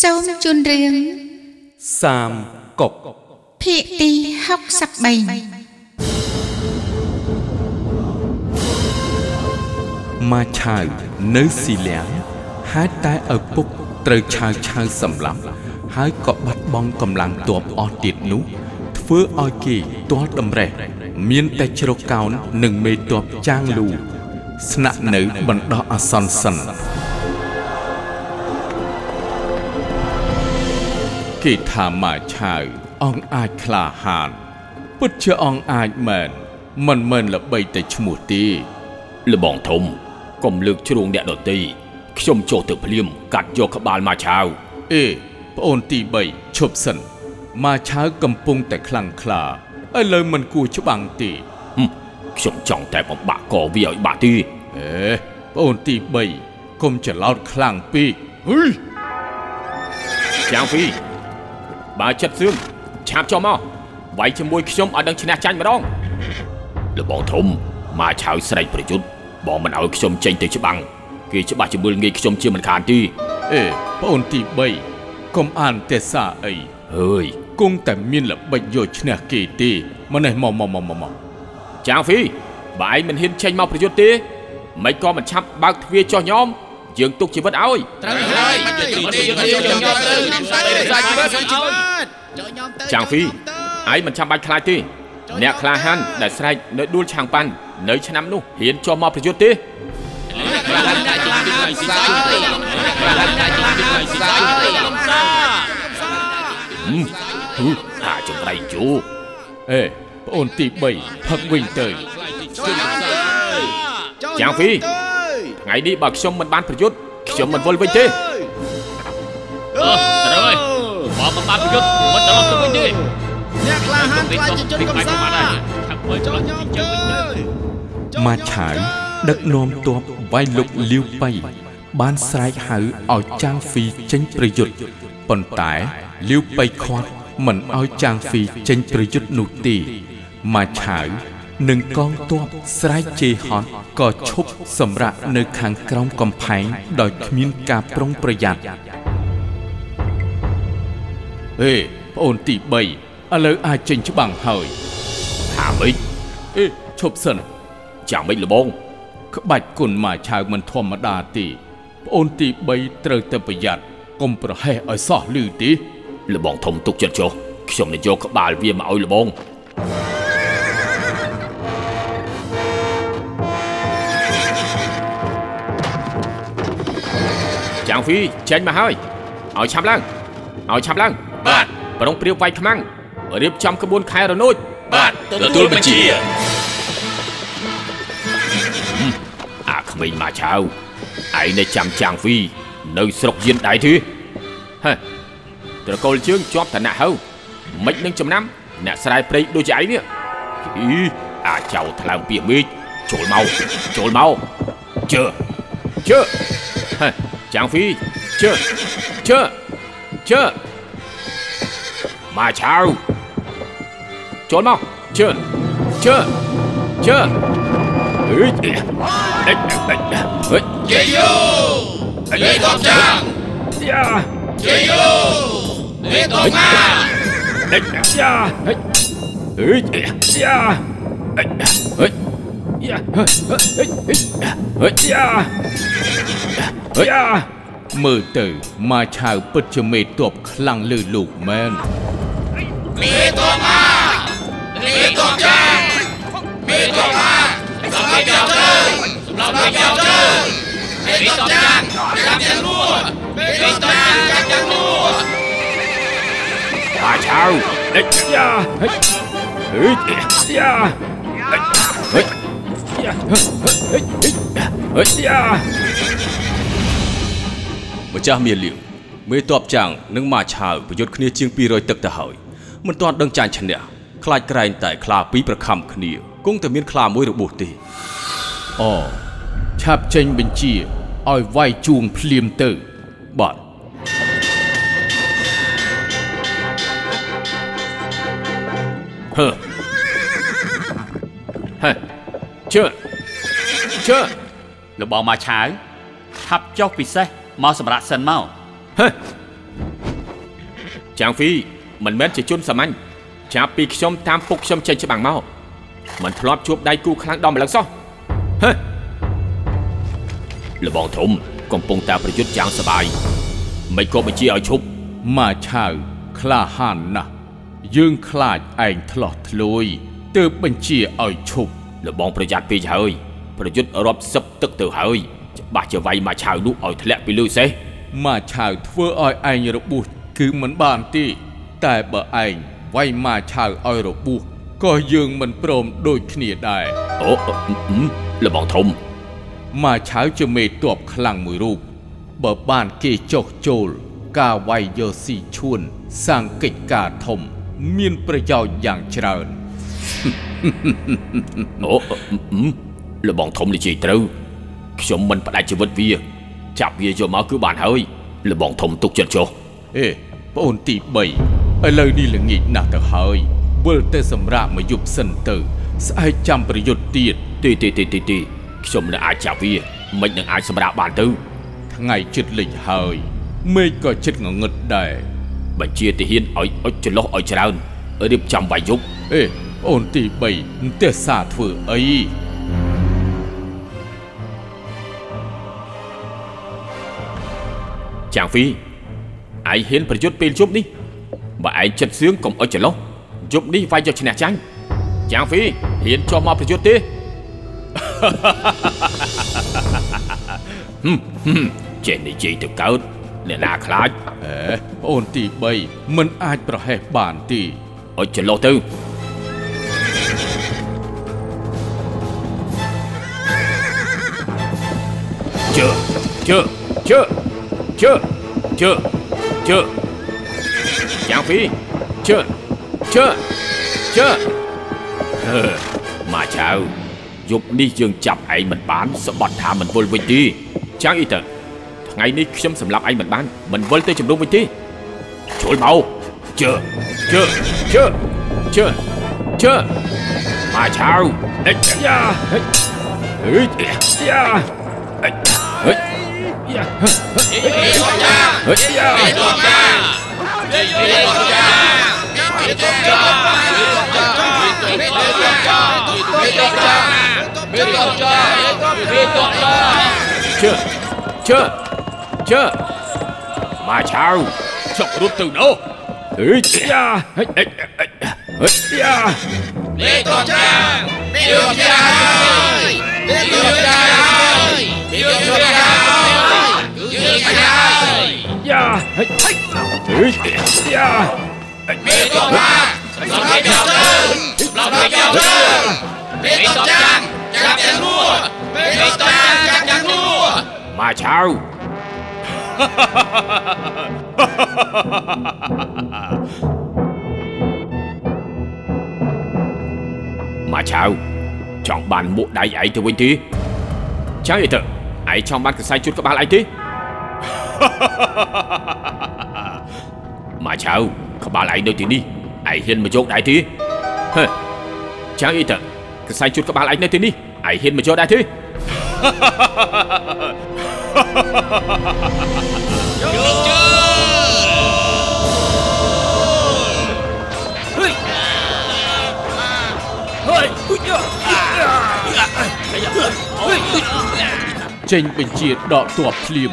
សូមជូនរឿងសាមកុកភាគទី63មកឆាវនៅស៊ីលៀងហេតុតែឪពុកត្រូវឆាវឆាវសម្លាប់ហើយក៏បាត់បង់កម្លាំងទ័ពអស់ទៀតនោះធ្វើឲ្យគេទាល់តម្រេះមានតែជ្រកកោននិងមេទ័ពចាងលូស្នាក់នៅបណ្ដោះអាសន្នសិន គេថាមកឆាវអង្គអាចក្លាហាន ពិតជាអង្គអាចមែនមិនមែនល្បីតែឈ្មោះទេលបងធំកុំលើកជ្រួងអ្នកដតីខ្ញុំចុះទៅភ្លាម កាត់យកក្បាលមកឆាវអេប្អូនទី3ឈប់សិនមកឆាវកំពុងតែខ្លាំងក្លាឥឡូវមិនគួរច្បាំងទេហឹមខ្ញុំចង់តែបំបាក់កវាឲ្យបាក់ទេអេប្អូនទី3កុំច្រឡោតខ្លាំងពេកហុយចាំងពី បើចិត្តសឿងឆាប់ចុះមកវាយជាមួយខ្ញុំឲ្យដឹងឈ្នះចាញ់ម្ដងលបងធំមកឆាវស្រែកប្រយុទ្ធបងមិនឲ្យខ្ញុំចេញទៅច្បាំងគេច្បាស់ជាមើលងាយខ្ញុំជាមិនខានទេអេប្អូនទី3កុំអានទេសាអីហើយគង់តែមានល្បិចយកឈ្នះគេទេម្នេះមកមកមកមកមកចាំងហ្វីបើឯងមិនហ៊ានចេញមកប្រយុទ្ធទេមិនក៏មិនឆាប់បើកទ្វារចោះញោម យើងទុកជីវិតឲ្យត្រូវហើយទៅទៅទៅទៅទៅចាំងហ្វីឯងមិនចាំបាច់ខ្លាចទេ អ្នកក្លាហានដែលស្រែកនៅដួលឆាងប៉ាន់នៅឆ្នាំនោះហ៊ានចុះមកប្រយុទ្ធទេហឹមហ៊ូអាចង្រៃជូអេប្អូនទី3ផឹកវិញទៅចាំងហ្វី ថ្ងៃនេះបើខ្ញុំមិនបានប្រយុទ្ធខ្ញុំមិនវិលវិញទេអឺត្រូវហើយបើមិនបានប្រយុទ្ធមិនត្រឡប់ទៅវិញទេអ្នកក្លាហានខ្លាចជាជនកំសាខាងមើលចោលញោមទៅវិញទៅមកឆាវដឹកនាំទ័ពវាយលុកលាវបៃបានស្រែកហៅឲ្យចាងហ្វីចេញប្រយុទ្ធប៉ុន្តែលាវបៃខាត់មិនឲ្យចាងហ្វីចេញប្រយុទ្ធនោះទេមកឆាវ និងកងទ័ពស្រែកជេរហត់ក៏ឈប់សម្រាកនៅខាងក្រោមកំផែងដោយគ្មានការប្រុងប្រយ័ត្នហេប្អូនទី3ឥឡូវអាចចេញច្បាំងហើយថាម៉េចអេឈប់សិនចាំម៉េចលបងក្បាច់គុណមកឆាវមិនធម្មតាទេប្អូនទី3ត្រូវតែប្រយ័ត្នកុំប្រហែសឲ្យសោះលឺទេលបងធំទុកចិត្តចុះខ្ញុំនឹងយកក្បាលវាមកឲ្យលបង ចាំងហ្វីចេញមកហើយឲ្យឆាប់ឡើងឲ្យឆាប់ឡើងបាទប្រងព្រាវវាយខ្មាំងរៀបចំក្បួនខែរនួចបាទទទួលបញ្ជាអាក្មេងមកឆាវឯងនៅចាំចាំងហ្វីនៅស្រុកយានដៃទេហេត្រកូលជើងជាប់ឋានៈហៅមិននឹងចំណាំអ្នកស្រែព្រៃដូចជាឯងនេះអីអាចៅថ្លើមពីមេឃចូលមកចូលមកជើជើហេ ចាំងហ្វីជើជើជើមកឆាវចូលមកជើជើជើអេអេអេអេជ័យយោ លេខកចាងយ៉ាជ័យយោលេខកម៉ាអេយ៉ាអេអេយ៉ាអេអេយ៉ាអេអេយ៉ាអេយ៉ាមើលទៅមកឆាវពិតជាមេតបខ្លាំងលើលោកមែនលេខកម៉ាលេខកចាងលេខកម៉ាសម្រាប់យកទៅសម្រាប់យកទៅលេខកចាងចាំយ៉ាងលួលេខកចាងចាំយ៉ាងលួបាឆៅអេយ៉ាអេអេយ៉ាអេអេយ៉ាអេយ៉ា ម្ចាស់មាលាវមេតបចាំងនិងម៉ាឆាវប្រយុទ្ធគ្នាជាង200ទឹកទៅហើយមិនទាន់ដឹងចាញ់ឈ្នះខ្លាចក្រែងតែខ្លាពីរប្រខំគ្នាគង់តែមានខ្លាមួយរបួសទេអូឆាប់ចេញបញ្ជាឲ្យវាយជួងភ្លាមទៅបាទហឺហេ ជើជើលោកបងមកឆាវឆាប់ចុះពិសេសមកសម្រាប់សិនមកហេចាងហ្វីមិនមែនជាជនសាមញ្ញចាប់ពីខ្ញុំតាមពុកខ្ញុំចេញច្បាំងមកមិនធ្លាប់ជួបដៃគូខ្លាំងដល់ម្លឹងសោះហេលបងធំកំពុងតែប្រយុទ្ធយ៉ាងសបាយមិនក៏បញ្ជាឲ្យឈប់ម៉ាឆាវក្លាហានណាស់យើងខ្លាចឯងធ្លោះធ្លួយទើបបញ្ជាឲ្យឈប់ លបងប្រយ័ត្នពេកហើយប្រយុទ្ធរាប់សិបទឹកទៅហើយច្បាស់ជាវាយមកឆាវនោះឲ្យធ្លាក់ពីលើសេះម៉ាឆាវធ្វើឲ្យឯងរបួសគឺមិនបានទេតែបើឯងវាយម៉ាឆាវឲ្យរបួសក៏យើងមិនព្រមដូចគ្នាដែរអូអឺអឺលបងធំម៉ាឆាវជាមេតបខ្លាំងមួយរូបបើបានគេចុះចូល ការវាយយកស៊ីឈួនសាងកិច្ចការធំ មានប្រយោជន៍យ៉ាងច្រើន អូអឺអឺលបងធំនិយាយត្រូវខ្ញុំមិនផ្ដាច់ជីវិតវា ចាប់វាយកមកគឺបានហើយលបងធំទុកចិត្តចុះអេប្អូនទី3ឥឡូវនេះល្ងាចណាស់ទៅហើយវិលទៅសម្រាប់មកយប់សិនទៅ ស្អែកចាំប្រយុទ្ធទៀតទីទីទីទីទីខ្ញុំនឹងអាចចាប់វាមិននឹងអាចសម្រាប់បានទៅ ថ្ងៃជិតលិចហើយមេឃក៏ជិតងងឹតដែរបញ្ជាទាហានឲ្យអុចចន្លោះឲ្យច្រើនរៀបចំវាយយប់អេប្អូនទី3មិនទេសាធ្វើអីចាងហ្វីឯងហ៊ានប្រយុទ្ធពេលយប់នេះបើឯងចិត្តសឿងកុំអុចចន្លោះយប់នេះវាយយកឈ្នះចាញ់ចាងហ្វីហ៊ានជាប់មកប្រយុទ្ធទេហឹមហឹមចេះនិយាយទៅកើតអ្នកណាខ្លាចអេប្អូនទី3មិនអាចប្រហែសបានទេអុចចន្លោះទៅ Chưa Chưa Chưa Chưa Chưa Chưa Giảng phí Chưa Chưa Chưa មកឆៅយប់នេះយើងចាប់ឯងមិនបានសម្បត្តិថាមិនវល់វិញទេចាំងអីទៅថ្ងៃនេះខ្ញុំសម្លាប់ឯងមិនបានមិនវល់ទៅជំនុំវិញទេចូលមកជើជើជើជើជើមកឆៅអិចយ៉ាអិចយ៉ាអិច chưa chưa chưa. Mà sao sao có đốt từ đâu? Biết tôn trang Biết tôn trang ơi. Biết tôn trang ơi. Biết tôn trang ơi. Cứ như thế ơi. Biết tôn trang Lòng cái chào tư Lòng cái chào tư Biết tôn trang Chắc chắn mua Biết tôn trang chắc chắn mua Mà sao? មកឆៅមកឆៅចង់បានមុខដៃឯងទៅវិញទេចាំអីទៅឯងចង់បានកសែជូតក្បាលឯងទេមកឆៅក្បាលឯងនៅទីនេះឯងហ៊ានមកយកដែរទេហឺចាំអីទៅកសែជូតក្បាលឯងនៅទីនេះឯងហ៊ានមកយកដែរទេ ចេញបញ្ជាដកទ័ពភ្លាម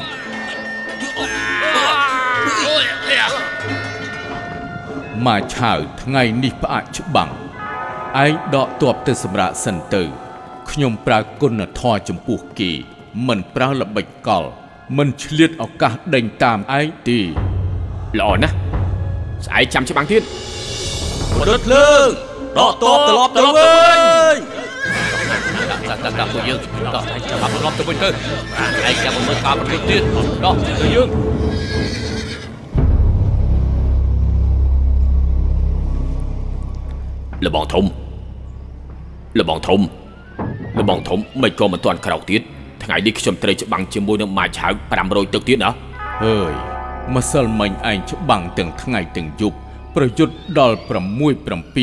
ម៉ាឆាវថ្ងៃនេះផ្អាកច្បាំងឯងដកទ័ពទៅសម្រាប់សិនទៅ ខ្ញុំប្រើគុណធម៌ចំពោះគេ មិនប្រើល្បិចកល មិនឆ្លៀតឱកាសដេញតាមឯងទេល្អណាស់ស្អែកចាំច្បាំងទៀតមនុស្សភ្លើងដកតបត្រឡប់ទៅវិញតាតាតាពួកយើងដោះឯងចាំត្រឡប់ទៅវិញទៅឯងចាំមើលការប្រយុទ្ធទៀតដោះទៅយើងលបងធំលបងធំ លបងធំមិនក៏មិនទាន់ក្រោកទៀតថ្ងៃនេះខ្ញុំត្រូវច្បាំងជាមួយនឹងម៉ាឆៅ500ទឹកទៀតណាហើយម្សិលមិញឯងច្បាំងទាំងថ្ងៃទាំងយប់ប្រយុទ្ធដល់6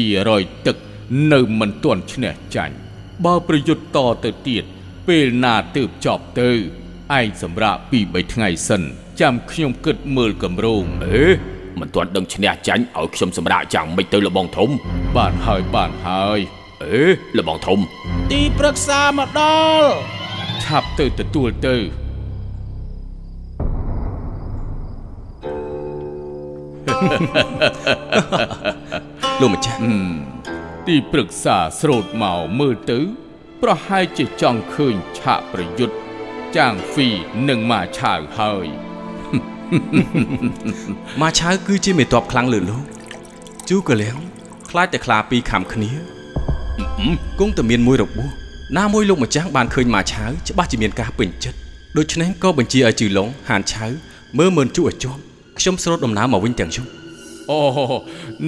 700ទឹកនៅមិនទាន់ឈ្នះចាញ់បើប្រយុទ្ធតទៅទៀតពេលណាទើបចប់ទៅឯងសម្រាប់ពី3ថ្ងៃសិនចាំខ្ញុំគិតមើលកម្រងអេមិនទាន់ដឹងឈ្នះចាញ់ឲ្យខ្ញុំសម្រាកយ៉ាងម៉េចទៅលបងធំបានហើយបានហើយ អេលបងធំ ទីប្រឹក្សាមកដល់ឆាប់ទៅទទួលទៅលោកម្ចាស់ទីប្រឹក្សាស្រោតមកមើលទៅ ប្រហែលជាចង់ឃើញឆាកប្រយុទ្ធចាងហ្វីនិងម៉ាឆាវហើយម៉ាឆៅគឺជាមេតបខ្លាំងលើលោកជូកលៀងខ្លាចតែខ្លាពីរខំគ្នា គង់តែមានមួយរបួសណាមួយលោកម្ចាស់បានឃើញម៉ាឆៅច្បាស់ជាមានការពេញចិត្តដូច្នេះក៏បញ្ជាឲ្យជឺឡុងហានឆៅមើលមើលជូឲ្យជាប់ខ្ញុំស្រោតដំណើរមកវិញទាំងយប់អូ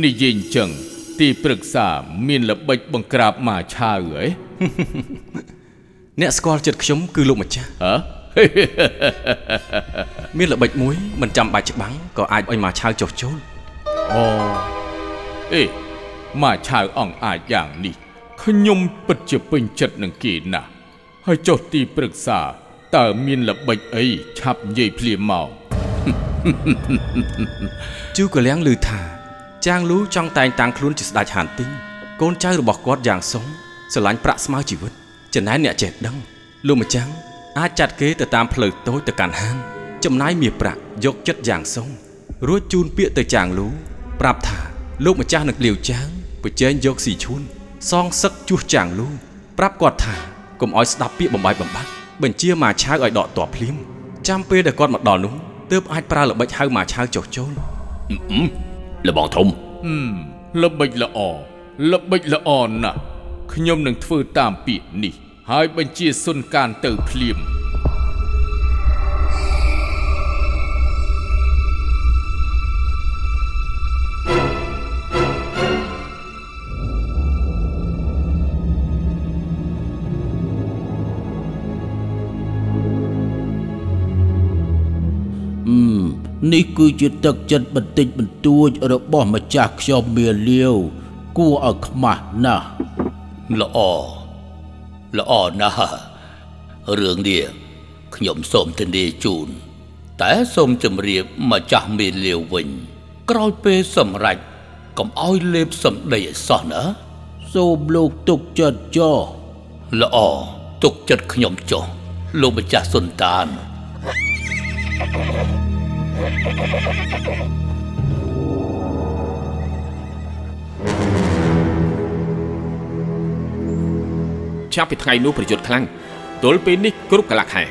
និយាយអញ្ចឹងទីប្រឹក្សាមានល្បិចបង្ក្រាបម៉ាឆាវហ៎អ្នកស្គាល់ចិត្តខ្ញុំគឺលោកម្ចាស់ហ៎មានល្បិចមួយមិនចាំបាច់ច្បាំងក៏អាចឲ្យម៉ាឆៅចុះចូលអូអេម៉ាឆាវអង្អាចយ៉ាងនេះ ខ្ញុំពិតជាពេញចិត្តនឹងគេណាស់ហើយចុះទីប្រឹក្សាតើមានល្បិចអីឆាប់និយាយភ្លាមមកជូកលៀងឮថា ចាងលូចង់តែងតាំងខ្លួនជាស្ដេចហានទីងកូនចៅរបស់គាត់យ៉ាងសុងស្រឡាញ់ប្រាក់ស្មើជីវិតចំណែកអ្នកចេះដឹងលោកម្ចាំងអាចចាត់គេទៅតាមផ្លូវតូចទៅកាន់ហានចំណាយមាសប្រាក់យកចិត្តយ៉ាងសុងរួចជូនពាក្យទៅចាងលូប្រាប់ថាលោកម្ចាស់នឹងលាវចាងប្រជែងយកស៊ីឈួន សងសឹកជួសចាងលូប្រាប់គាត់ថាកុំឲ្យស្ដាប់ពាក្យបំបាយបំបាត់បញ្ជាម៉ាឆាវឲ្យដកតបភ្លាមចាំពេលដែលគាត់មកដល់នោះទើបអាចប្រើល្បិចហៅម៉ាឆាវចុះចូលលបងធំហឹមល្បិចល្អល្បិចល្អណាស់ខ្ញុំនឹងធ្វើតាមពាក្យនេះ ហើយបញ្ជាសុនកានទៅភ្លាម នេះគឺជាទឹកចិត្តបន្តិចបន្តួចរបស់ម្ចាស់ខ្ញុំមាលាវគួរឲ្យខ្មាស់ណាស់ល្អល្អណាស់រឿងនេះខ្ញុំសូមធានាជូន តែសូមជម្រាបម្ចាស់មានលាវវិញ ក្រោយពេលសម្រេចកុំឲ្យលេបសម្ដីឲ្យសោះណាសូមលោកទុកចិត្តចោះល្អទុកចិត្តខ្ញុំចុះលោកម្ចាស់សុនតាន ចាប់ពីថ្ងៃនោះប្រយុទ្ធខ្លាំងទល់ពេលនេះគ្រប់កន្លះខែ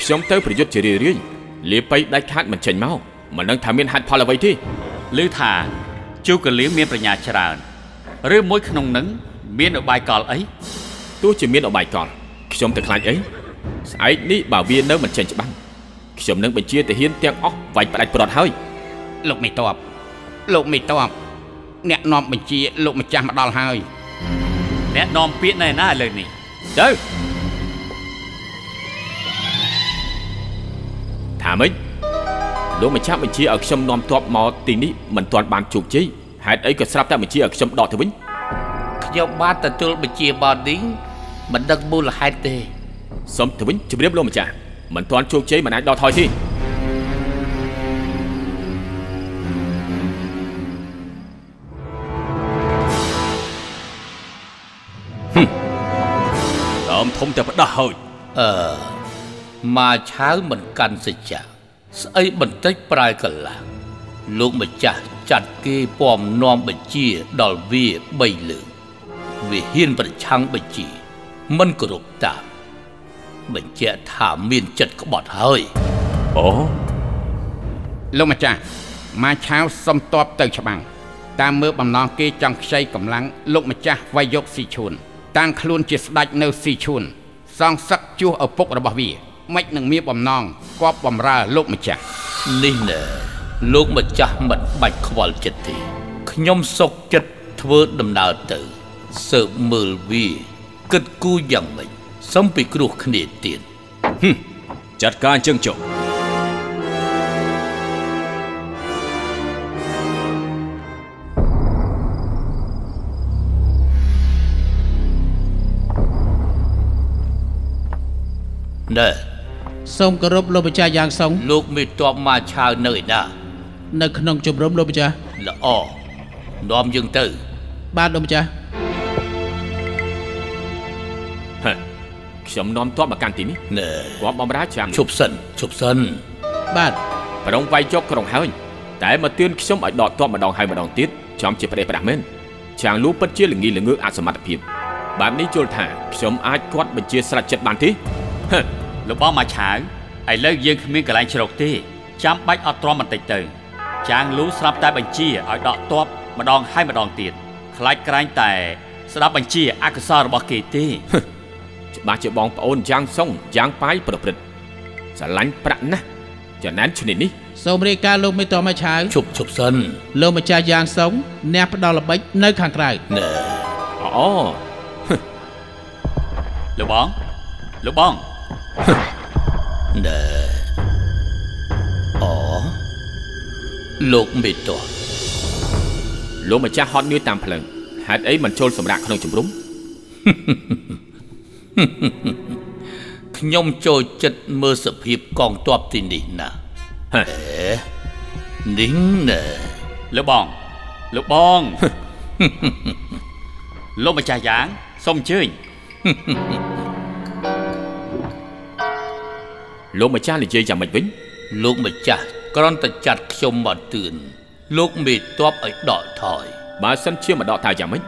ខ្ញុំទៅប្រយុទ្ធជារឿយៗលាបៃដាច់ខាតមិនចេញមកមិនដឹងថាមានហេតុផលអ្វីទេឮថាជូកលៀងមានប្រាជ្ញាច្រើនឬមួយក្នុងនឹងមានឧបាយកលអីទោះជាមានអបាយកលខ្ញុំទៅខ្លាចអីស្អែកនេះបើវានៅមិនចេញច្បាំង ខ្ញុំនឹងបញ្ជាទាហានទាំងអស់វាយផ្ដាច់ប្រត់ហើយលោកមេតបលោកមេតបអ្នកនាំបញ្ជាលោកម្ចាស់មកដល់ហើយអ្នកនាំពាក្យណែណាឥឡូវនេះទៅថាម៉េចលោកម្ចាស់បញ្ជាឲ្យខ្ញុំនាំទ័ពមកទីនេះមិនទាន់បានជោគជ័យហេតុអីក៏ស្រាប់តែបញ្ជាឲ្យខ្ញុំដកទៅវិញខ្ញុំបានទទួលបញ្ជាបតនេះមិនដឹងមូលហេតុទេសុំទៅវិញជម្រាបលោកម្ចាស់ មិនទាន់ជោគជ័យមិនអាចដកថយទេដើមធំតែផ្ដាស់ហើយអឺម៉ាឆាវមិនកាន់សច្ចៈស្អីបន្តិចប្រែកន្លះលោកម្ចាស់ចាត់គេពំនាំបញ្ជាដល់វា3លើកវាហ៊ានប្រឆាំងបញ្ជាមិនគោរពតាម បញ្ជាក់ថាមានចិត្តក្បត់ហើយអូលោកម្ចាស់ម៉ាឆាវសុំតបទៅច្បាំងតាមមើលបំណងគេចង់ខ្ចីកម្លាំងលោកម្ចាស់វាយយកស៊ីឈួនតាំងខ្លួនជាស្ដេចនៅស៊ីឈួនសងសឹកជួសឪពុករបស់វាមិននឹងមានបំណងគប់បំរើលោកម្ចាស់នេះណែលោកម្ចាស់មិនបាច់ខ្វល់ចិត្តទេខ្ញុំសុកចិត្តធ្វើដំណើរទៅសើបមើលវាគិតគូរយ៉ាងម៉េច សំពីគ្រោះគ្នាទៀតចាត់ការអញ្ចឹងចុះណែសូមគោរពលោកម្ចាស់យ៉ាងសងលោកមេតបមកឆាវនៅឯណានៅក្នុងជំរំលោកម្ចាស់ល្អនាំយើងទៅ បាទលោកម្ចាស់ ខ្ញុំនាំទ័ពមកកាន់ទីនេះណែគាត់បំរើចាំឈប់សិនឈប់សិនបាទប្រងវាយយកក្រុងហើយតែមកទឿនខ្ញុំឲ្យដកទ័ pom ម្ដងហើយម្ដងទៀតចំជាប្រទេសប្រាស់មែនចាងលូពិតជាល្ងីល្ងើអសមត្ថភាពបែបនេះជល់ថាខ្ញុំអាចគាត់បញ្ជាស្រេចចិត្តបានទេហ៎លោកបងមកឆាវឥឡូវយើងគ្មានកន្លែងជ្រកទេចាំបាច់អត់ទ្រាំបន្តិចទៅ ចាងលូស្រាប់តែបញ្ជាឲ្យដកទ័ pom ម្ដងហើយម្ដងទៀតខ្លាចក្រែងតែ ស្ដាប់បញ្ជាអកុសលរបស់គេទេ ច្បាស់ជាបងប្អូនយ៉ាងសុងយ៉ាងប៉ាយប្រព្រឹត្តស្រឡាញ់ប្រាក់ណាស់ចំណែនឈ្នេះនេះសូមរាយការណ៍លោកមេតមឆាវឈប់ឈប់សិនលោកម្ចាស់យ៉ាងសុងអ្នកផ្ដល់ល្បិចនៅខាងក្រៅណែអូលោកបងលោកបងណែអូលោកមេតតលោកម្ចាស់ហត់នឿយតាមផ្លូវហេតុអីមិនចូលសម្រាប់ក្នុងជំរំ ខ្ញុំចូលចិត្តមើលសភាពកងទ័ពទីនេះណាស់ហ៎នេះណែលោកបងលោកបងលោកម្ចាស់យ៉ាងសូមអញ្ជើញលោកម្ចាស់និយាយយ៉ាងម៉េចវិញលោកម្ចាស់គ្រាន់តែចាត់ខ្ញុំមកទឿនលោកមេតបឲ្យដកថយបើសិនជាមកដកថាយ៉ាងម៉េច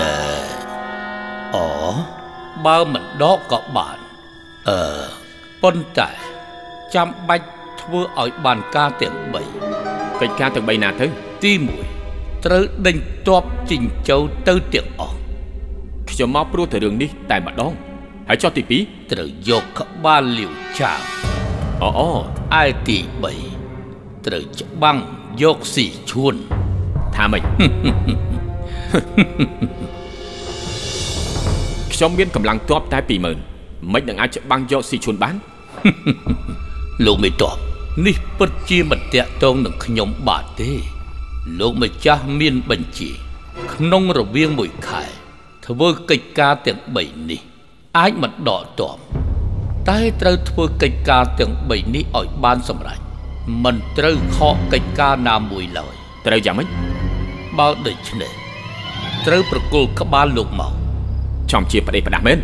ណែអូ បើមិនដកក៏បានអឺប៉ុន្តែចាំបាច់ធ្វើឲ្យបានការទាំង3កិច្ចការទាំង3ណាទៅទី1ត្រូវដេញតបជីងចៅទៅទាំងអស់ខ្ញុំមកព្រោះតែរឿងនេះតែម្ដងហើយចុះទីត្រូវយកក្បាលលាវចាង2អូអូឯទី3ត្រូវច្បាំងយកស៊ីឈួនថាម៉េច ខ្ញុំមានកម្លាំងទ័ពតែ20000មិននឹងអាចច្បាំងយកស៊ីឈួនបានលោកមេតបនេះពិតជាមិនតាក់ទងនឹងខ្ញុំបាទទេ លោកម្ចាស់មានបញ្ជា ក្នុងរវាងមួយខែ ធ្វើកិច្ចការទាំង3នេះ អាចមិនដកទ័ពតែត្រូវធ្វើកិច្ចការទាំង3នេះឲ្យបានសម្រេចមិនត្រូវខកកិច្ចការណាមួយឡើយត្រូវយ៉ាងម៉េចបើដូច្នេះត្រូវប្រគល់ក្បាលលោកមក ចំជាប្តេផ្ដាស់មែន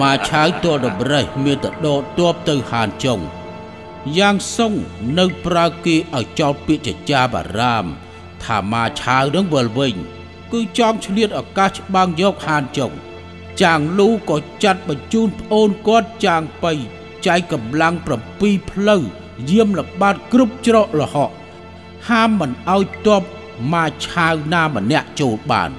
មកឆាវទ័លដប្រេះមានតែដកទ័ពទៅហានចុងយ៉ាងសុងនៅប្រើគេឲ្យចោលពាក្យចចាបារាម ថាមកឆាវនឹងវិលវិញ គឺចង់ឆ្លៀតឱកាសច្បាំងយកហានចុងចាងលូក៏ចាត់បញ្ជូនប្អូនគាត់ចាងបៃចែកកម្លាំង7ផ្លូវយាមល្បាតគ្រប់ច្រកលហកហាមមិនឲ្យតបមកឆាវណាម្នាក់ចូលបាន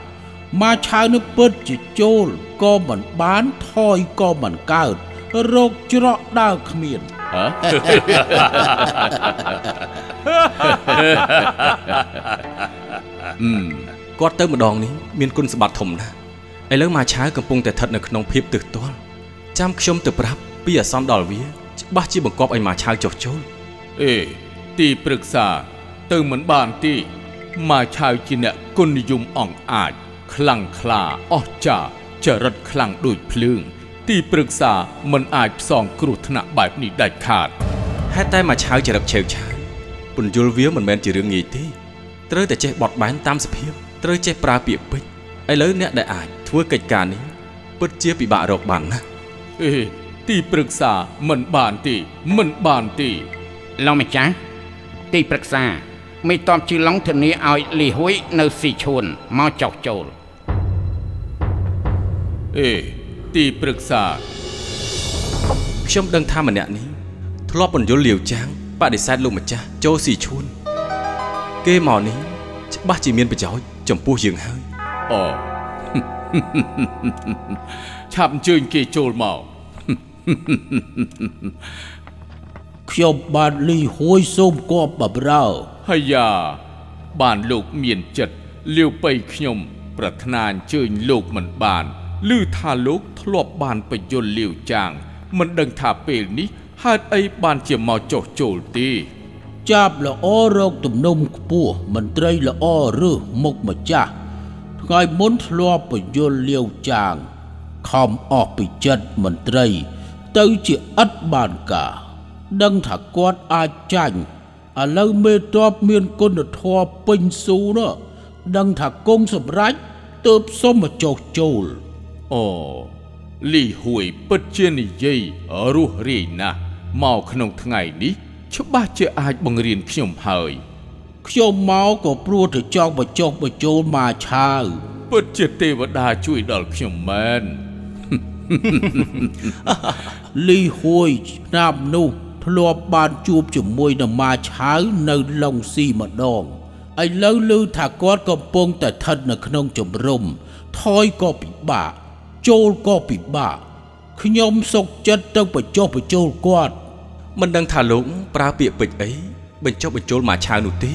មកឆាវនឹងពិតជាចូលក៏មិនបានថយក៏មិនកើតរោគច្រកដើរគ្មាន គាត់ទៅម្ដងនេះមានគុណសម្បត្តិធំណាស់ឥឡូវមកឆាវកំពុងតែស្ថិតនៅក្នុងភាពទើសទាល់ចាំខ្ញុំទៅប្រាប់ពីអាសន្នដល់វាច្បាស់ជាបង្កប់ឲ្យមកឆាវចុះចូលអេទីប្រឹក្សាទៅមិនបានទីមកឆាវជាអ្នកគុណនិយមអង្គអាចខ្លាំងក្លាអស្ចារ្យចរិតខ្លាំងដូចភ្លើង ទីប្រឹក្សាមិនអាចផ្សងគ្រោះថ្នាក់បែបនេះដាច់ខាតហេតុតែមកឆាវចរិតឆេវឆាវពន្យល់វាមិនមែនជារឿងងាយទេត្រូវតែចេះបត់បែនតាមសភាព ត្រូវចេះប្រើពាក្យពេចន៍ឥឡូវអ្នកដែលអាចធ្វើកិច្ចការនេះពិតជាពិបាករកបានណាស់អេទីប្រឹក្សាមិនបានទេមិនបានទេលោកម្ចាស់ទីប្រឹក្សាមេតបជឺឡុងធានាឲ្យលីហួយនៅស៊ីឈួនមកចោះចូលអេទីប្រឹក្សាខ្ញុំដឹងថាម្នាក់នេះធ្លាប់បញ្យល់លាវចាងបដិសេធលោកម្ចាស់ចូលស៊ីឈួន គេមកនេះច្បាស់ជាមានប្រយោជន៍ ចំពោះយើងហើយអូឆាប់អញ្ជើញគេចូលមកខ្ញុំបានលីហួយសូមគប់បម្រើហើយយ៉ាបានលោកមានចិត្តលាវបៃខ្ញុំ ប្រាថ្នាអញ្ជើញលោកមិនបានឮថាលោកធ្លាប់បានបយលលាវចាង មិនដឹងថាពេលនេះហេតុអីបានជាមកចុះចូលទេ ចាប់ល្អរកទំនុំខ្ពស់មន្ត្រីល្អឬមុខម្ចាស់ថ្ងៃមុនធ្លាប់បញ្យលលាវចាងខំអស់ពីចិត្តមន្ត្រី ទៅជាឥតបានការដឹងថាគាត់អាចចាញ់ឥឡូវមេតបមានគុណធម៌ពេញស៊ូនោះដឹងថាគង់សម្រេចទើបសុំមកចុះចូលអូលីហួយពិតជានិយាយរស់រាយណាស់មកក្នុងថ្ងៃនេះ ច្បាស់ជាអាចបង្រៀនខ្ញុំហើយខ្ញុំមកក៏ព្រោះតែចង់បញ្ចុះបញ្ចូលមកឆាវពិតជាទេវតាជួយដល់ខ្ញុំមែនលីហួយឆ្នាំនោះធ្លាប់បានជួបជាមួយនឹងម៉ាឆាវនៅឡុងស៊ីម្ដងឥឡូវឮថាគាត់កំពុងតែស្ថិតនៅក្នុងជំរំថយក៏ពិបាកចូលក៏ពិបាកខ្ញុំសុកចិត្តទៅបញ្ចុះបញ្ចូលគាត់ មិនដឹងថាលោកប្រើពាក្យពេចន៍អីបញ្ចុះបញ្ចូលមកឆាវនោះទេ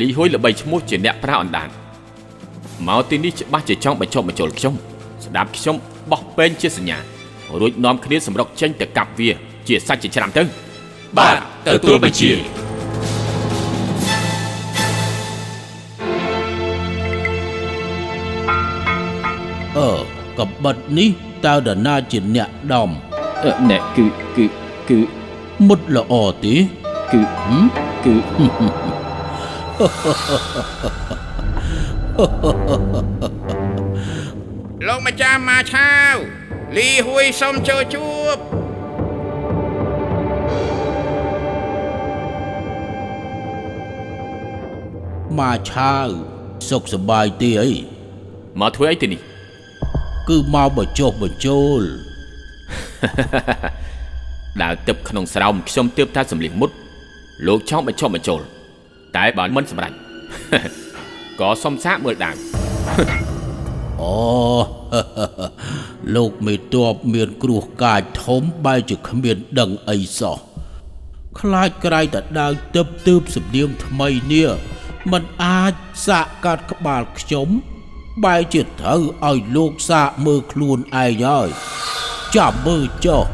លីហ៊ុយល្បីឈ្មោះជាអ្នកប្រាអណ្ដាតមកទីនេះច្បាស់ជាចង់បញ្ចុះបញ្ចូលខ្ញុំស្ដាប់ខ្ញុំបោះពេញជាសញ្ញា រួចនាំគ្នាសម្រុកចេញទៅកាប់វា ជាសាច់ជាច្រាំទៅបាទទទួលបញ្ជាអឺកំបិតនេះតើដណាជាអ្នកដំអ្នកគឺគឺគឺមុតល្អទេគឺហឹមគឺលោកម្ចាស់ម៉ាឆាវ លីហួយសុំចូលជួបម៉ាឆាវសុខសប្បាយទេអីមកធ្វើអីទីនេះ គឺមកបញ្ចុះបញ្ចូលដើរទឹកក្នុងស្រោមខ្ញុំទើបតែសម្លៀងមុត លោកចង់បញ្ចុះបញ្ចូល តែបើមិនសម្រេចក៏សុំសាកមើលដាវ អូលោកមេតបមានគ្រោះកាចធំបែរជាគ្មានដឹងអីសោះខ្លាចក្រៃតដាវទឹបទើបសំនៀងថ្មីនេះมันអាចសាកកាត់ក្បាលខ្ញុំបែរជាត្រូវឲ្យលោកសាកមើលខ្លួនឯងហើយចាំមើលចុះ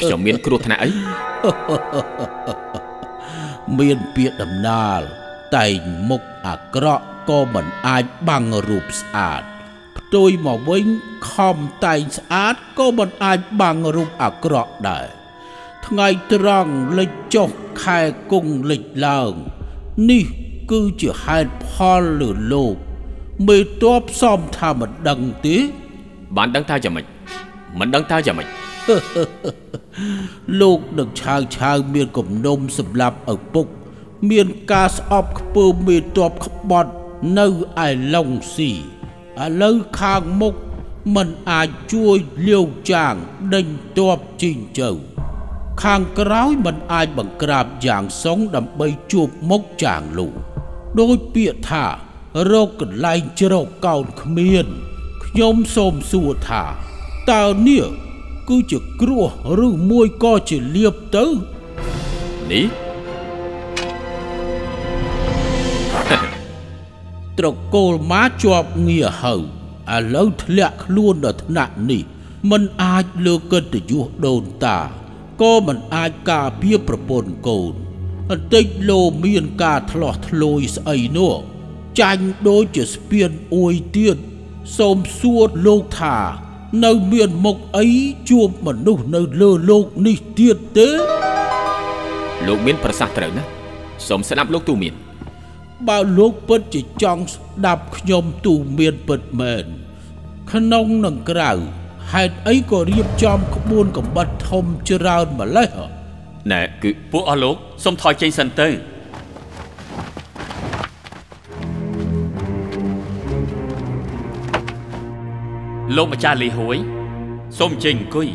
ខ្ញុំមានគ្រោះថ្នាក់អីមានពាក្យដំណាលតែងមុខអាក្រក់ ក៏មិនអាចបាំងរូបស្អាតផ្ទុយមកវិញខំតែងស្អាតក៏មិនអាចបាំងរូបអាក្រក់ដែរថ្ងៃត្រង់លិចចុះខែគង់លិចឡើង នេះគឺជាហេតុផលលើលោកមេតបសំថាមិនដឹងទេបានដឹងថាយ៉ាងម៉េចមិនដឹងថាយ៉ាងម៉េចលោកនឹងឆាវឆាវមានគំនុំសម្រាប់ឪពុក មានការស្អប់ខ្ពើមមេតបក្បត់ នៅឯឡុងស៊ីឥឡូវខាងមុខមិនអាចជួយលាវចាងដេញតបជីងជើខាងក្រោយមិនអាចបង្ក្រាបយ៉ាងសុងដើម្បីជួបមុខចាងលូដោយពាក្យថារកកន្លែងជ្រកកោនគ្មានខ្ញុំសូមសួរថាតើនេះគឺជាគ្រោះឬមួយក៏ជាលៀបទៅនេះ ត្រកូលម៉ាជាប់ងារហើយឥឡូវធ្លាក់ខ្លួនដល់ថ្នាក់នេះមិនអាចលើកិត្តិយសដូនតាក៏មិនអាចការពារប្រពន្ធកូនអតិចលោមានការធ្លោះធ្លោយស្អីនោះចាញ់ដូចជាស្ពានអួយទៀតសូមសួរលោកថា នៅមានមុខអីជួបមនុស្សនៅលើលោកនេះទៀតទេលោកមានប្រសាសន៍ត្រូវណាសូមស្ដាប់លោកទូមាន បើលោកពិតជាចង់ស្ដាប់ខ្ញុំទូមានពិតមែនក្នុងនិងក្រៅហេតុអីក៏រៀបចំក្បួនកំបិតធំច្រើនម្លេះហ៎ណែគឺពួកអស់លោកសូមថយចេញសិនទៅលោកម្ចាស់លីហួយសូមចេញអង្គុយ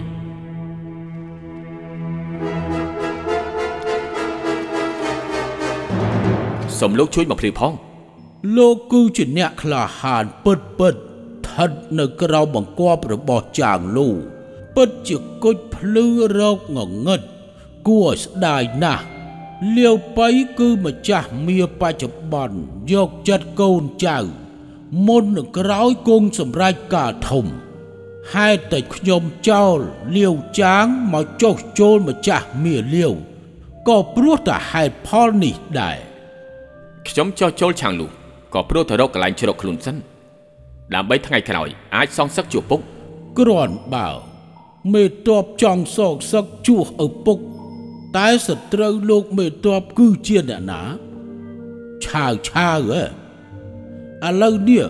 សូមលោកជួយមកព្រាបផង លោកគឺជាអ្នកក្លាហានពិតពិតស្ថិតនៅក្រោមបង្គាប់របស់ចាងលូពិតជាគុជភ្លឺរោគងងឹតគួរឲ្យស្ដាយណាស់លាវបៃគឺម្ចាស់មារបច្ចុប្បន្នយកចិត្តកូនចៅ មុននឹងក្រោយគង់សម្រេចការធំហេតុតែខ្ញុំចោលលាវចាងមកចុះចូលម្ចាស់មាលាវក៏ព្រោះតែហេតុផលនេះដែរ ខ្ញុំចោះចូលឆាំងលូក៏ព្រោះទៅរកកន្លែងជ្រកខ្លួនសិនដើម្បីថ្ងៃក្រោយអាចសងសឹកជួបពុកគ្រាន់បើមេតបចង់សោកសឹកជួសឪពុក តែសត្រូវលោកមេតបគឺជាអ្នកណាឆាវឆាវហ៎ឥឡូវនេះ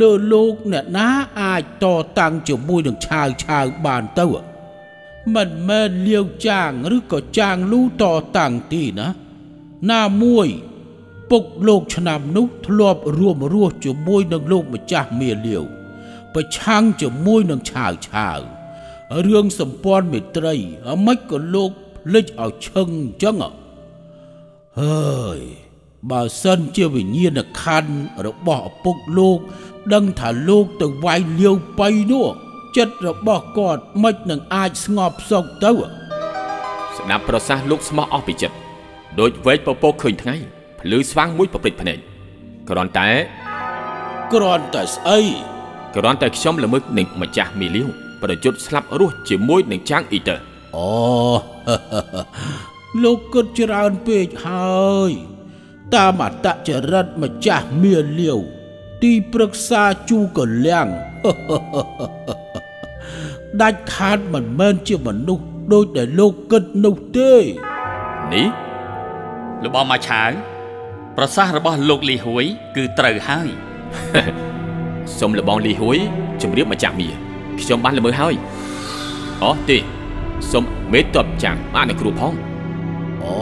លើលោកអ្នកណាអាចតតាំងជាមួយនឹងឆាវឆាវបានទៅមិនមែនលាវចាងឬក៏ចាងលូតតាំងទីណា ណាមួយ ពុកលោកឆ្នាំនោះធ្លាប់រួមរស់ជាមួយនឹងលោកម្ចាស់មាលាវប្រឆាំងជាមួយនឹងឆាវឆាវរឿងសម្ព័ន្ធមេត្រីអ្មិចក៏លោកភ្លេចឲ្យឈឹងអញ្ចឹងហ៎ហើយបើសិនជាវិញ្ញាណក្ខន្ធរបស់ឪពុកលោក ដឹងថាលោកទៅវាយលាវបៃនោះចិត្តរបស់គាត់មិននឹងអាចស្ងប់សុខទៅស្ដាប់ប្រសាសន៍លោកស្មោះអស់ពីចិត្តដូចវែកពពកឃើញថ្ងៃ ភ្លឺស្វាងមួយប្រព្រឹត្តភ្នែកគ្រាន់តែគ្រាន់តែស្អីគ្រាន់តែខ្ញុំល្មើកនឹងម្ចាស់មីលាវប្រយុទ្ធស្លាប់រស់ជាមួយនឹងចាងអ៊ីទ័រអូលោកគិតច្រើនពេកហើយ តាមអតចរិតម្ចាស់មាលាវទីប្រឹក្សាជូកលៀងដាច់ខាតមិនមែនជាមនុស្សដូចដែលលោកគិតនោះទេ នេះលោកបងមកឆាវ ប្រសាសន៍របស់លោកលីហួយ គឺត្រូវហើយសូមលបងលីហួយជម្រាបម្ចាស់មាខ្ញុំបានល្មើហើយអូទេសូមមេតបចាំងបាននៅគ្រូផងអូ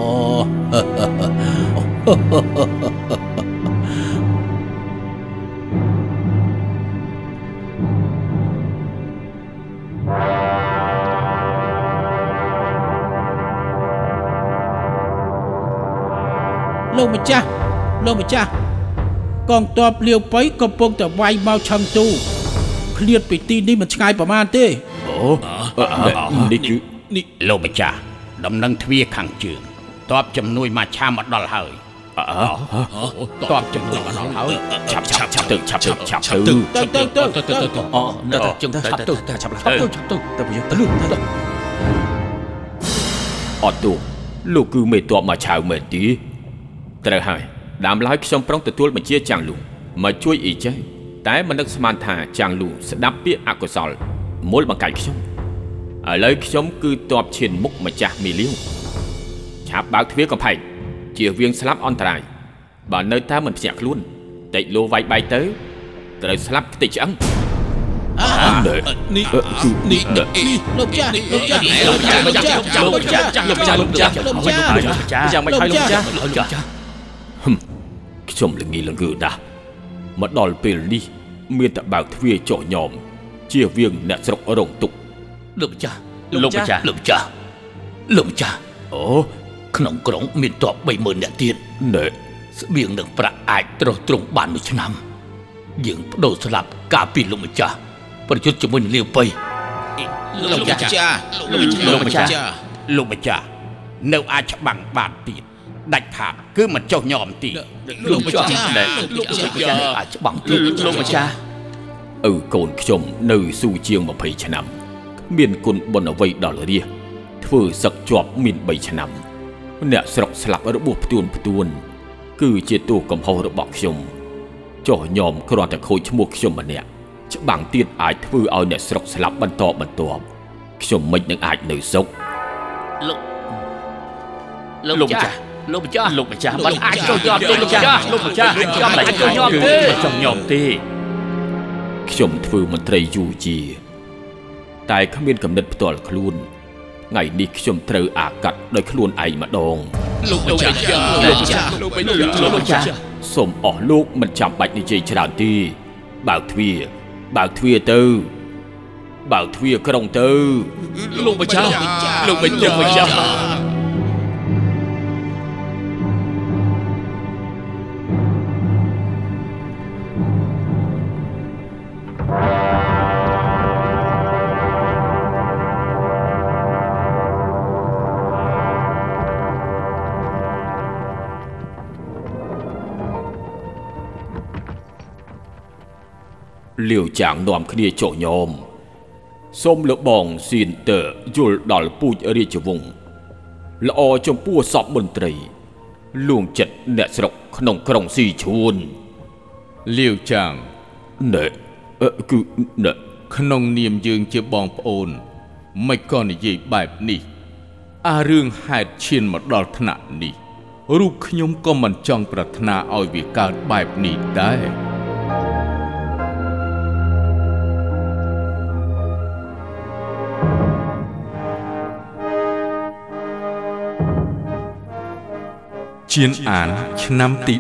លោកម្ចាស់ លោកម្ចាស់កងទ័ពលាវបៃកំពុងតែវាយមកឆឹងទូឃ្លាតពីទីនេះមិនឆ្ងាយប្រមាណទេអូនេះគឺនេះលោកម្ចាស់ដំណឹងទ្វារខាងជើងតបជំនួយមកឆាមកដល់ហើយអឺតបជំនួយមកដល់ហើយឆាប់ឆាប់ឆាប់ទៅឆាប់ទៅឆាប់ទៅទៅទៅទៅទៅទៅអូនៅតែជឹងទៅទៅទៅឆាប់ឡើងទៅទៅទៅទៅប្រយុទ្ធទៅទៅអត់ទោះលោកគឺមេតបមកឆាវមែនទីត្រូវហើយ ដើមឡើយខ្ញុំប្រុងទទួលបញ្ជាចាំងលូមកជួយអ៊ីចេះតែមិននឹកស្មានថាចាំងលូស្ដាប់ពាក្យអកុសលមុលបង្កាច់ខ្ញុំឥឡូវខ្ញុំគឺតបឈានមុខម្ចាស់មីលាវឆាប់បើកទ្វារកំផែងជៀសវាងស្លាប់អន្តរាយបើនៅតែមិនភ្ញាក់ខ្លួនតិចលោវាយបែកទៅត្រូវស្លាប់ខ្ទេចឆ្អឹងនេះគឺនេះនេះលោកចាស់លោកចាស់លោកចាស់លោកចាស់លោកចាស់លោកចាស់លោកចាស់លោកចាស់យ៉ាងមិនហើយលោកចាស់លោកចាស់ ខ្ញុំល្ងីល្ងើដាស់មកដល់ពេលនេះ មានតែបើកទ្វារចោះញោមជៀសវាងអ្នកស្រុករងទុកលោកម្ចាស់លោកម្ចាស់លោកម្ចាស់លោកម្ចាស់អូក្នុងក្រុងមានតប30000នាក់ទៀតណែស្បៀងនឹងប្រាក់អាចត្រុសត្រង់បានមួយឆ្នាំ យើងបដូរស្លាប់ការពីលោកម្ចាស់ប្រយុទ្ធជាមួយនឹងលាវបៃលោកម្ចាស់លោកម្ចាស់លោកម្ចាស់នៅអាចច្បាំងបានទៀត ដាច់ខាតគឺមិនចុះញោមទីលោកម្ចាស់ដែលលោកម្ចាស់អាចច្បាំងទៀតលោកម្ចាស់ឪកូនខ្ញុំនៅស៊ូជាង20ឆ្នាំគ្មានគុណបុណ្យអ្វីដល់រាជធ្វើសឹកជាប់មាន3ឆ្នាំអ្នកស្រុកស្លាប់របួសផ្ទួនផ្ទួន គឺជាទោសកំហុសរបស់ខ្ញុំចុះញោមគ្រាន់តែខូចឈ្មោះខ្ញុំម្នាក់ច្បាំងទៀតអាចធ្វើឲ្យអ្នកស្រុកស្លាប់បន្តបន្ទាប់ខ្ញុំមិននឹងអាចនៅសុខលោកលោកម្ចាស់ លោកម្ចាស់លោកម្ចាស់មិនអាចចុះញោមទេលោកម្ចាស់លោកម្ចាស់ចាំមិនអាចចុះញោមទេចុះញោមទេខ្ញុំធ្វើមន្ត្រីយូរជា តែគ្មានកំណត់ផ្ទាល់ខ្លួនថ្ងៃនេះខ្ញុំត្រូវអាកាត់ដោយខ្លួនឯងម្ដងលោកម្ចាស់លោកម្ចាស់លោកម្ចាស់សូមអស់លោកមិនចាំបាច់និយាយច្រើនទេបើកទ្វារបើកទ្វារទៅបើកទ្វារក្រុងទៅលោកម្ចាស់លោកម្ចាស់ លាវចាងនាំគ្នាចុះញោមសូមលបងសៀនតើយល់ដល់ពូជរាជវង្សល្អចំពោះសពមន្ត្រីលួងចិត្តអ្នកស្រុកក្នុងក្រុងស៊ីឈួនលាវចាងណែអឺគឺណែក្នុងនាមយើងជាបងប្អូនមិនក៏និយាយបែបនេះ អារឿងហេតុឈានមកដល់ថ្នាក់នេះរូបខ្ញុំក៏មិនចង់ប្រាថ្នាឲ្យវាកើតបែបនេះដែរ ជានអាន ឆ្នាំទី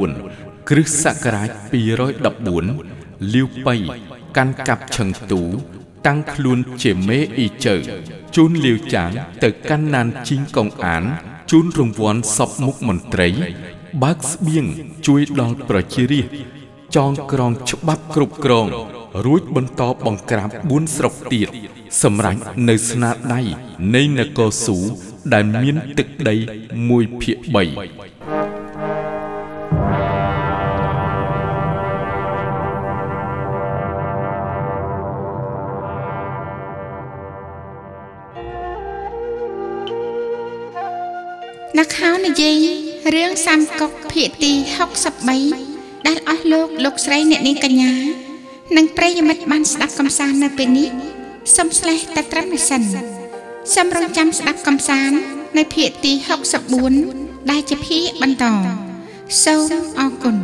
19គ្រិស្តសករាជ214លាវប៉ៃកាន់កាប់ឈឹងទូតាំងខ្លួនជាមេអ៊ីជើជូនលាវចាងទៅកាន់ណានជីងកងអានជូនរង្វាន់សពមុខមន្ត្រី បើកស្បៀងជួយដល់ប្រជារាស្ត្រចងក្រងច្បាប់គ្រប់គ្រង រួចបន្តបង្ក្រាប4ស្រុកទៀតសម្រាប់នៅស្នាដៃនៃនគរស៊ូ ដែលមានទឹកដី1ភាគ3អ្នកខោនិយាយរឿងសាមកុកភាគទី63ដែលអស់លោកលោកស្រីអ្នកនាងកញ្ញា និងប្រិយមិត្តបានស្ដាប់កំសាន្តនៅពេលនេះសូមស្លេះតែត្រឹមនេះសិន សូមរងចាំស្ដាប់កំសាន្តនៅភាគទី64ដែលជាភាគបន្តសូមអរគុណ